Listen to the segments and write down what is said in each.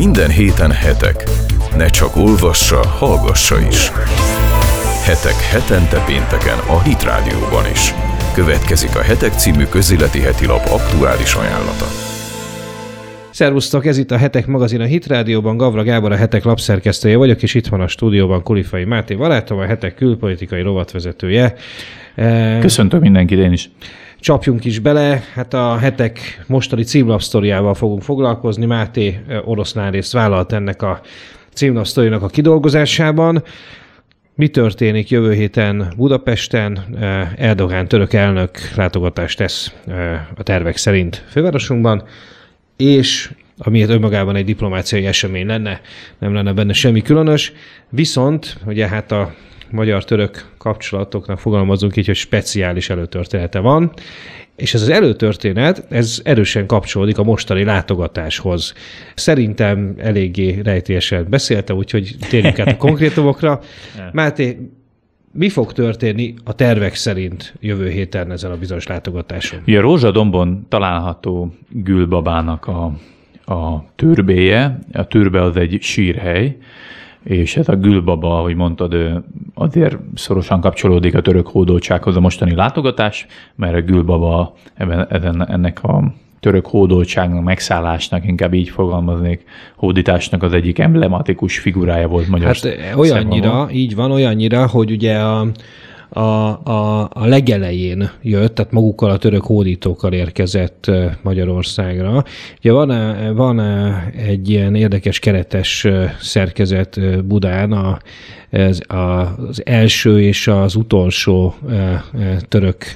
Minden héten hetek. Ne csak olvassa, hallgassa is. Hetek hetente pénteken a Hit Rádióban is. Következik a Hetek című közéleti heti lap aktuális ajánlata. Szervusztok, ez itt a Hetek magazin a Hit Rádióban, Gavra Gábor a Hetek lapszerkesztője vagyok, és itt van a stúdióban Kulifai Máté barátom, a Hetek külpolitikai rovatvezetője. Köszöntöm mindenkit én is. Csapjunk is bele, hát a Hetek mostani címlapsztoriával fogunk foglalkozni. Máté oroszlán részt vállalt ennek a címlapsztorinak a kidolgozásában. Mi történik jövő héten Budapesten? Erdogán török elnök látogatást tesz a tervek szerint fővárosunkban és ami önmagában egy diplomáciai esemény lenne, nem lenne benne semmi különös. Viszont ugye hát a magyar-török kapcsolatoknak fogalmazunk így, hogy speciális előtörténete van, és ez az előtörténet, ez erősen kapcsolódik a mostani látogatáshoz. Szerintem eléggé rejtélyesen beszélte, úgyhogy térjünk át a konkrétumokra. Máté, mi fog történni a tervek szerint jövő héten ezen a bizonyos látogatáson? Ugye Rózsadombon található Gülbabának a, a türbéje. A türbe az egy sírhely, és ez a Gülbaba, ahogy mondtad, azért szorosan kapcsolódik a török hódoltsághoz a mostani látogatás, mert a Gülbaba ebben, ennek a török hódoltságnak, megszállásnak, inkább így fogalmaznék, hódításnak az egyik emblematikus figurája volt magyar Hát olyannyira, szegmamon. így van, olyannyira, hogy ugye a, a, a, a legelején jött, tehát magukkal a török hódítókkal érkezett Magyarországra. Ugye van, van egy ilyen érdekes keretes szerkezet Budán, a, ez az első és az utolsó török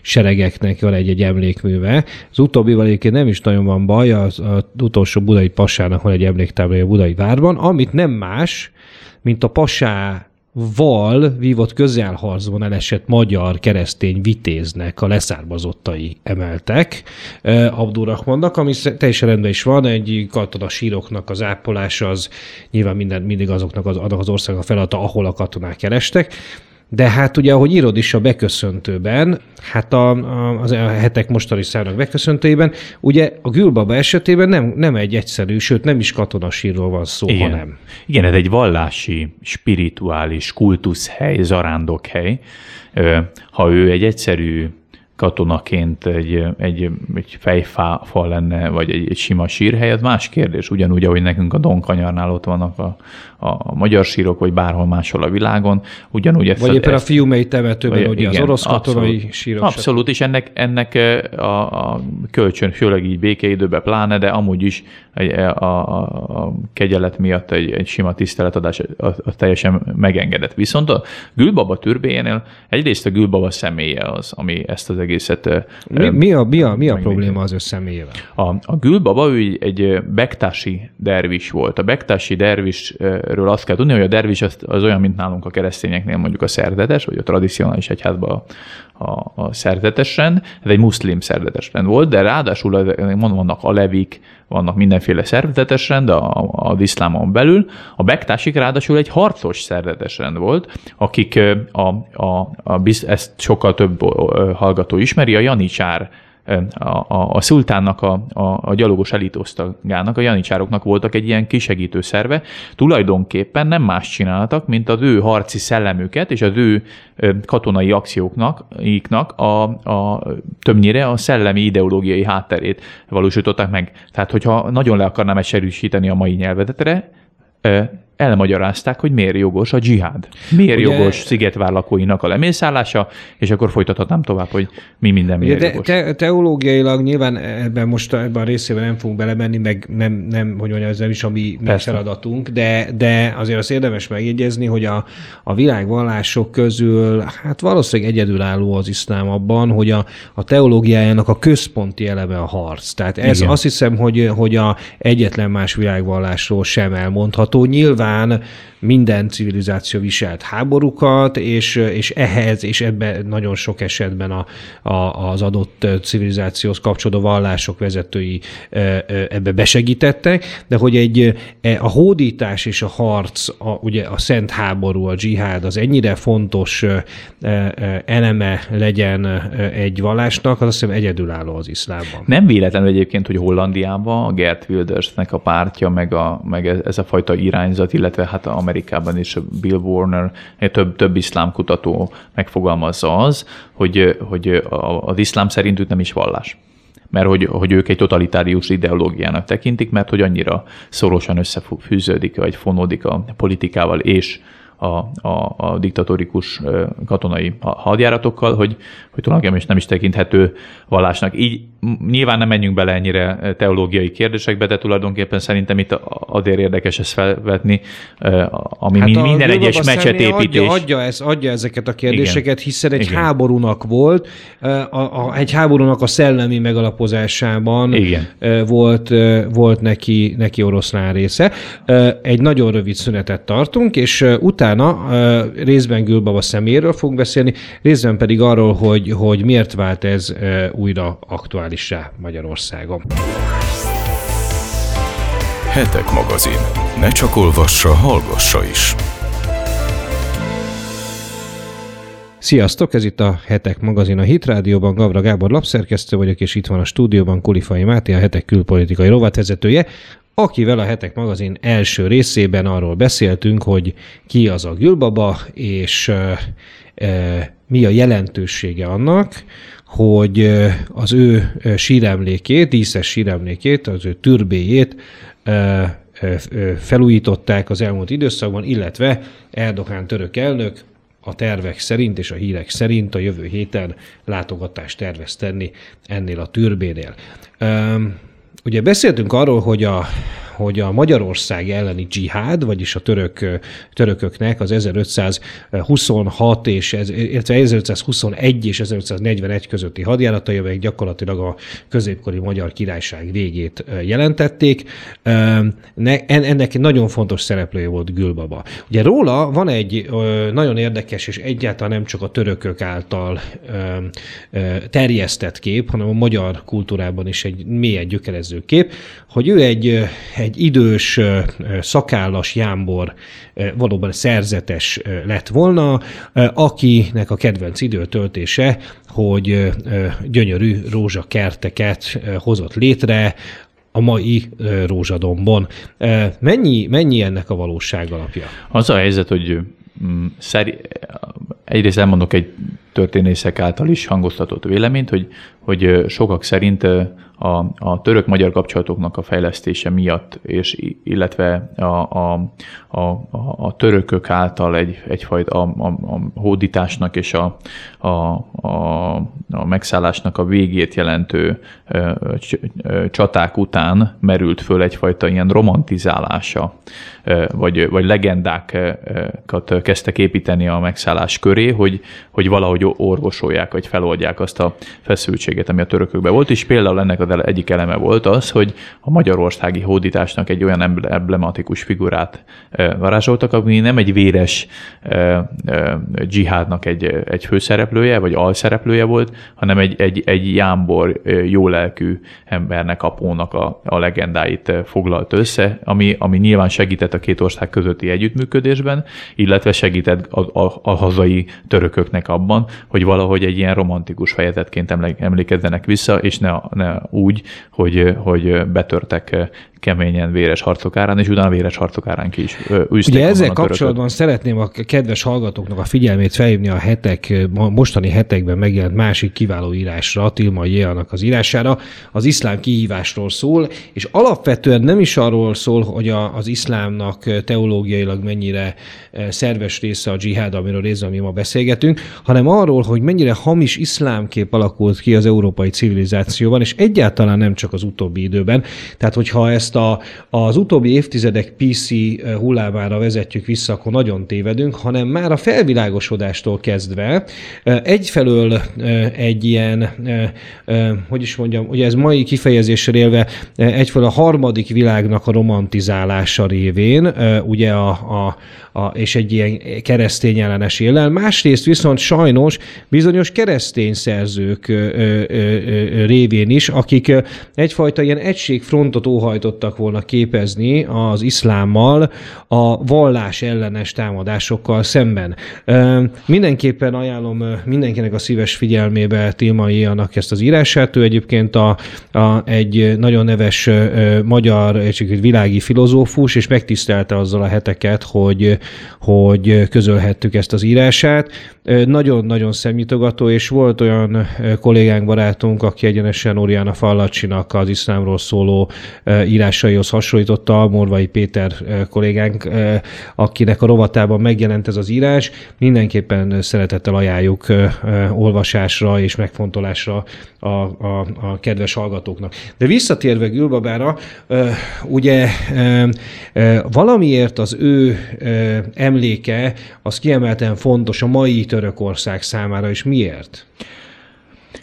seregeknek van egy-egy emlékműve. Az utóbbival egyébként nem is nagyon van baj, az, az utolsó budai pasának van egy emléktáblája a budai várban, amit nem más, mint a pasá val vívott közelharcban elesett magyar keresztény vitéznek a leszármazottai emeltek Abdurrahmannak, ami teljesen rendben is van, egy katona síroknak az ápolása az nyilván minden, mindig azoknak az, az országnak a feladata, ahol a katonák kerestek. De hát ugye, ahogy írod is a beköszöntőben, hát a, a, az a hetek mostani szának beköszöntőjében, ugye a Gülbaba esetében nem, nem egy egyszerű, sőt nem is katonasírról van szó, Igen. hanem. Igen, ez egy vallási, spirituális kultuszhely, zarándokhely. Ha ő egy egyszerű katonaként egy, egy, egy fejfa lenne, vagy egy, egy sima sírhely, az más kérdés. Ugyanúgy, ahogy nekünk a Donkanyarnál ott vannak a, a magyar sírok, vagy bárhol máshol a világon. Ugyanúgy ezt, vagy éppen ezt, a fiumei temetőben, vagy, ugye igen, az orosz katonai abszolút, sírok. Abszolút, és ennek, ennek a, a kölcsön, főleg így békeidőben pláne, de amúgy is a, a, a kegyelet miatt egy, egy sima tiszteletadás a, a teljesen megengedett. Viszont a Gülbaba türbéjénél egyrészt a Gülbaba személye az, ami ezt az egészet... Mi, mi, a, mi, a, mi a probléma az ő személyével? A, a Gülbaba ő egy bektási dervis volt. A bektási dervis ről azt kell tudni, hogy a dervis az, az olyan, mint nálunk a keresztényeknél mondjuk a szerzetes, vagy a tradicionális egyházban a, a, a szerzetes rend. Ez egy muszlim szerzetes rend volt, de ráadásul mondom, vannak alevik, vannak mindenféle szerzetes rend a, az iszlámon belül. A bektásik ráadásul egy harcos szerzetes rend volt, akik a, a, a, ezt sokkal több hallgató ismeri, a janicsár a, a, a szultánnak, a, a, a gyalogos elitosztagának, a janicsároknak voltak egy ilyen kisegítő szerve, tulajdonképpen nem más csináltak, mint az ő harci szellemüket és az ő katonai akcióknak iknak a, a, többnyire a szellemi ideológiai hátterét valósították meg. Tehát, hogyha nagyon le akarnám egyszerűsíteni a mai nyelvedetre, elmagyarázták, hogy miért jogos a dzsihád. Miért Ugye, jogos szigetvár lakóinak a lemészállása, és akkor folytathatnám tovább, hogy mi minden miért de jogos. Te, teológiailag nyilván ebben most ebben a részében nem fogunk belemenni, meg nem, nem hogy mondjam, ez nem is a mi, feladatunk, de, de azért az érdemes megjegyezni, hogy a, a világvallások közül hát valószínűleg egyedülálló az iszlám abban, hogy a, a teológiájának a központi eleme a harc. Tehát ez Igen. azt hiszem, hogy, hogy a egyetlen más világvallásról sem elmondható. Nyilván Sylvana minden civilizáció viselt háborúkat, és, és ehhez, és ebben nagyon sok esetben a, a, az adott civilizációhoz kapcsolódó vallások vezetői ebbe besegítettek, de hogy egy e, a hódítás és a harc, a, ugye a szent háború, a dzsihád az ennyire fontos eleme legyen egy vallásnak, az azt hiszem egyedülálló az iszlámban. Nem véletlenül egyébként, hogy Hollandiában a Gert Wildersnek a pártja, meg, a, meg ez a fajta irányzat, illetve hát Amerikában is Bill Warner, több, több iszlám kutató megfogalmazza az, hogy, hogy az iszlám szerintük nem is vallás. Mert hogy, hogy ők egy totalitárius ideológiának tekintik, mert hogy annyira szorosan összefűződik, vagy fonódik a politikával és a, a, a diktatórikus katonai hadjáratokkal, hogy, hogy tulajdonképpen is nem is tekinthető vallásnak. Így nyilván nem menjünk bele ennyire teológiai kérdésekbe, de tulajdonképpen szerintem itt azért érdekes ezt felvetni, ami hát minden egyes mecsetépítés. Adja, adja, ez, adja ezeket a kérdéseket, Igen. hiszen egy Igen. háborúnak volt, a, a, egy háborúnak a szellemi megalapozásában Igen. volt, volt neki, neki oroszlán része. Egy nagyon rövid szünetet tartunk, és utána utána részben Gülbaba szeméről fogunk beszélni, részben pedig arról, hogy, hogy miért vált ez újra aktuálissá Magyarországon. Hetek magazin. Ne csak olvassa, hallgassa is. Sziasztok, ez itt a Hetek magazin a Hit Rádióban, Gavra Gábor lapszerkesztő vagyok, és itt van a stúdióban Kulifai Máté, a Hetek külpolitikai rovatvezetője akivel a Hetek magazin első részében arról beszéltünk, hogy ki az a Gülbaba, és e, e, mi a jelentősége annak, hogy az ő síremlékét, díszes síremlékét, az ő türbéjét e, felújították az elmúlt időszakban, illetve Erdogán török elnök a tervek szerint és a hírek szerint a jövő héten látogatást tervez tenni ennél a türbénél. Ugye beszéltünk arról, hogy a hogy a Magyarország elleni dzsihád, vagyis a török, törököknek az 1526 és, illetve 1521 és 1541 közötti hadjáratai, amelyek gyakorlatilag a középkori magyar királyság végét jelentették. Ennek nagyon fontos szereplője volt Gülbaba. Ugye róla van egy nagyon érdekes és egyáltalán nem csak a törökök által terjesztett kép, hanem a magyar kultúrában is egy mélyen gyökerező kép, hogy ő egy, egy idős, szakállas jámbor valóban szerzetes lett volna, akinek a kedvenc időtöltése, hogy gyönyörű rózsakerteket hozott létre, a mai rózsadombon. Mennyi, mennyi ennek a valóság alapja? Az a helyzet, hogy mm, szeri, egyrészt elmondok egy történészek által is hangoztatott véleményt, hogy, hogy sokak szerint a, a török-magyar kapcsolatoknak a fejlesztése miatt, és illetve a, a, a, a törökök által egy, egyfajta a, a, a hódításnak és a, a, a, a megszállásnak a végét jelentő csaták után merült föl egyfajta ilyen romantizálása, vagy, vagy legendákat kezdtek építeni a megszállás köré, hogy, hogy valahogy orvosolják, vagy feloldják azt a feszültséget, ami a törökökben volt, és például ennek az egyik eleme volt az, hogy a magyarországi hódításnak egy olyan emblematikus figurát varázsoltak, ami nem egy véres dzsihádnak egy, egy főszereplője, vagy alszereplője volt, hanem egy, egy, egy jámbor, jólelkű embernek, apónak a, a legendáit foglalt össze, ami, ami nyilván segített a két ország közötti együttműködésben, illetve segített a, a, a hazai törököknek abban, hogy valahogy egy ilyen romantikus fejezetként emlékezzenek vissza, és ne, ne úgy, hogy, hogy betörtek keményen véres harcok árán, és utána véres harcok árán ki is Ugye ezzel kapcsolatban szeretném a kedves hallgatóknak a figyelmét felhívni a hetek, mostani hetekben megjelent másik kiváló írásra, Tilma Jéanak az írására, az iszlám kihívásról szól, és alapvetően nem is arról szól, hogy a, az iszlámnak teológiailag mennyire szerves része a dzsihád, amiről részben mi ma beszélgetünk, hanem arról, hogy mennyire hamis iszlámkép alakult ki az európai civilizációban, és egyáltalán egyáltalán nem csak az utóbbi időben. Tehát, hogyha ezt a, az utóbbi évtizedek PC hullámára vezetjük vissza, akkor nagyon tévedünk, hanem már a felvilágosodástól kezdve egyfelől egy ilyen, hogy is mondjam, ugye ez mai kifejezéssel élve egyfelől a harmadik világnak a romantizálása révén, ugye a, a, a, és egy ilyen keresztény ellenes éllel. Másrészt viszont sajnos bizonyos keresztény szerzők révén is, akik egyfajta ilyen egységfrontot óhajtottak volna képezni az iszlámmal a vallás ellenes támadásokkal szemben. Mindenképpen ajánlom mindenkinek a szíves figyelmébe Tilmai annak ezt az írását. Ő egyébként a, a, egy nagyon neves magyar egy világi filozófus, és megtisztelte azzal a heteket, hogy hogy közölhettük ezt az írását. Nagyon-nagyon szemnyitogató, és volt olyan kollégánk, barátunk, aki egyenesen Oriana Fallacsinak az iszlámról szóló írásaihoz hasonlította, Morvai Péter kollégánk, akinek a rovatában megjelent ez az írás. Mindenképpen szeretettel ajánljuk olvasásra és megfontolásra a, a, a kedves hallgatóknak. De visszatérve Gülbabára, ugye valamiért az ő emléke az kiemelten fontos a mai Törökország számára, és miért?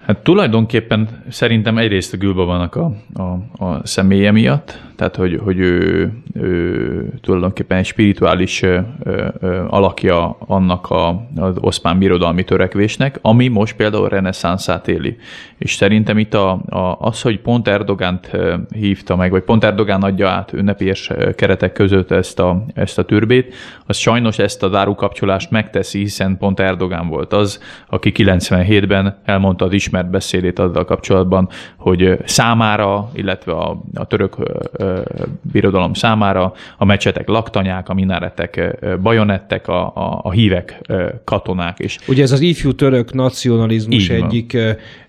Hát tulajdonképpen szerintem egyrészt a Gülbabanak a, a, a személye miatt, tehát hogy, hogy ő, ő tulajdonképpen egy spirituális ö, ö, alakja annak a, az oszmán birodalmi törekvésnek, ami most például reneszánszát éli. És szerintem itt a, a, az, hogy pont Erdogánt hívta meg, vagy pont Erdogán adja át ünnepélyes keretek között ezt a, ezt a türbét, az sajnos ezt a dárukapcsolást megteszi, hiszen pont Erdogán volt az, aki 97-ben elmondta az ismert beszédét azzal kapcsolatban, hogy számára, illetve a, a török birodalom számára a mecsetek laktanyák, a minaretek bajonettek, a, a, a hívek katonák. És Ugye ez az ifjú török nacionalizmus egyik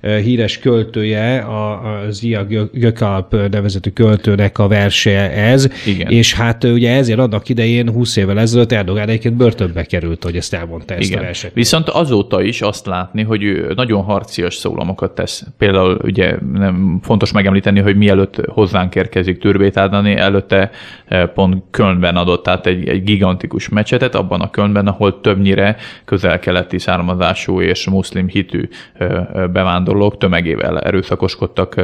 híres költője, a, a Zia Gökalp nevezetű költőnek a verse ez, Igen. és hát ugye ezért annak idején 20 évvel ezelőtt Erdogán egyébként börtönbe került, hogy ezt elmondta ezt Igen. a verset. Viszont azóta is azt látni, hogy ő nagyon harcias szólamokat tesz. Például ugye nem fontos megemlíteni, hogy mielőtt hozzánk érkezik Türbét átadni, előtte eh, pont Kölnben adott át egy, egy gigantikus mecsetet, abban a Kölnben, ahol többnyire közel-keleti származású és muszlim hitű eh, eh, bevándorlók tömegével erőszakoskodtak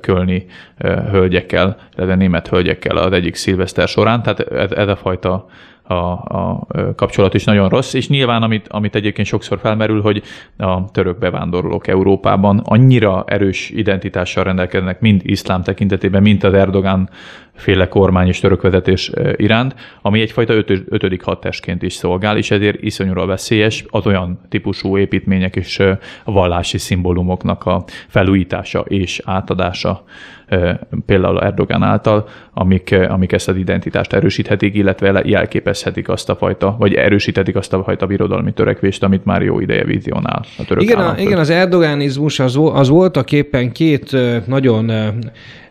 kölni hölgyekkel, illetve német hölgyekkel az egyik szilveszter során, tehát ez, ez a fajta a, a kapcsolat is nagyon rossz, és nyilván, amit, amit egyébként sokszor felmerül, hogy a török bevándorlók Európában annyira erős identitással rendelkeznek, mind iszlám tekintetében, mint az Erdogán féle kormány és török vezetés iránt, ami egyfajta ötö, ötödik hatásként is szolgál, és ezért iszonyúra veszélyes az olyan típusú építmények és vallási szimbólumoknak a felújítása és átadása például Erdogán által, amik, amik ezt az identitást erősíthetik, illetve jelképezhetik azt a fajta, vagy erősíthetik azt a fajta birodalmi törekvést, amit már jó ideje vizionál a török igen, a, igen, az erdogánizmus az, az voltak éppen két nagyon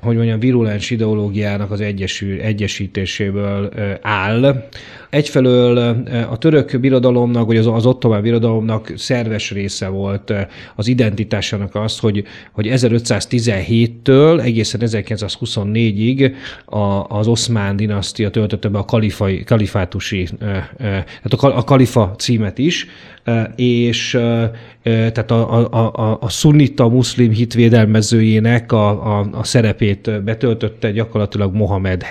hogy mondjam, virulens ideológiának az egyesül, egyesítéséből áll. Egyfelől a török birodalomnak, vagy az, ottomán birodalomnak szerves része volt az identitásának az, hogy, hogy 1517-től egészen 1924-ig a, az oszmán dinasztia töltötte be a kalifai, kalifátusi, tehát a, a kalifa címet is, és tehát a, a, a, a szunnita muszlim hitvédelmezőjének a, a, a szerepét betöltötte gyakorlatilag Mohamed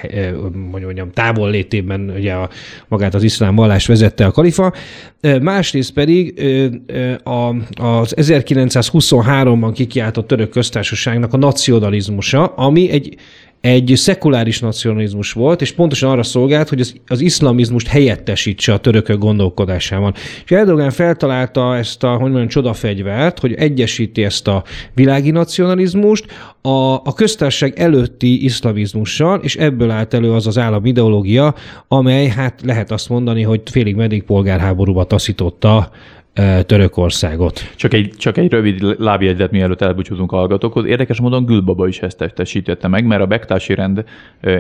mondjam, távol létében ugye a, magát az iszlám vallás vezette a kalifa, másrészt pedig az 1923-ban kikiáltott török köztársaságnak a nacionalizmusa, ami egy egy szekuláris nacionalizmus volt, és pontosan arra szolgált, hogy az, az iszlamizmust helyettesítse a törökök gondolkodásában. És Erdogan feltalálta ezt a, hogy mondjam, csodafegyvert, hogy egyesíti ezt a világi nacionalizmust a, a köztársaság előtti iszlamizmussal, és ebből állt elő az az állam ideológia, amely hát lehet azt mondani, hogy félig meddig polgárháborúba taszította Törökországot. Csak egy, csak egy rövid lábjegyzet, mielőtt elbúcsúzunk a hallgatókhoz. Érdekes módon Gülbaba is ezt testesítette meg, mert a bektási rend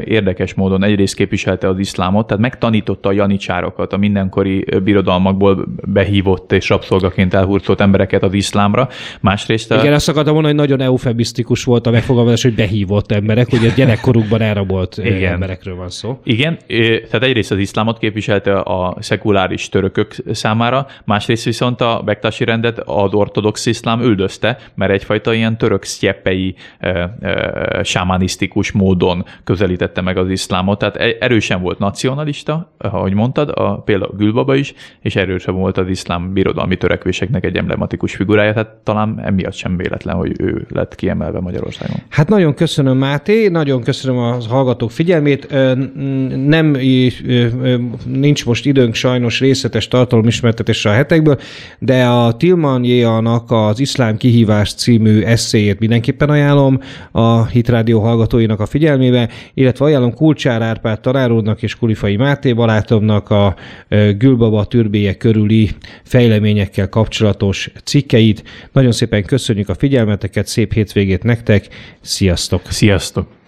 érdekes módon egyrészt képviselte az iszlámot, tehát megtanította a janicsárokat, a mindenkori birodalmakból behívott és rabszolgaként elhurcolt embereket az iszlámra. Másrészt... Igen, azt akartam mondani, hogy nagyon eufemisztikus volt a megfogalmazás, hogy behívott emberek, hogy a gyerekkorukban elrabolt Igen. emberekről van szó. Igen, tehát egyrészt az iszlámot képviselte a szekuláris törökök számára, másrészt viszont a bektási rendet az ortodox iszlám üldözte, mert egyfajta ilyen török sztyeppei e, e, sámanisztikus módon közelítette meg az iszlámot. Tehát e, erősen volt nacionalista, ahogy mondtad, a, például Gülbaba is, és erősen volt az iszlám birodalmi törekvéseknek egy emblematikus figurája, tehát talán emiatt sem véletlen, hogy ő lett kiemelve Magyarországon. Hát nagyon köszönöm, Máté, nagyon köszönöm a hallgatók figyelmét. Nem, nincs most időnk sajnos részletes tartalomismertetésre a hetekből, de a Tilman Jéanak az Iszlám kihívás című eszéjét mindenképpen ajánlom a Hitrádió hallgatóinak a figyelmébe, illetve ajánlom Kulcsár Árpád tanáródnak és Kulifai Máté barátomnak a Gülbaba türbéje körüli fejleményekkel kapcsolatos cikkeit. Nagyon szépen köszönjük a figyelmeteket, szép hétvégét nektek, sziasztok! Sziasztok!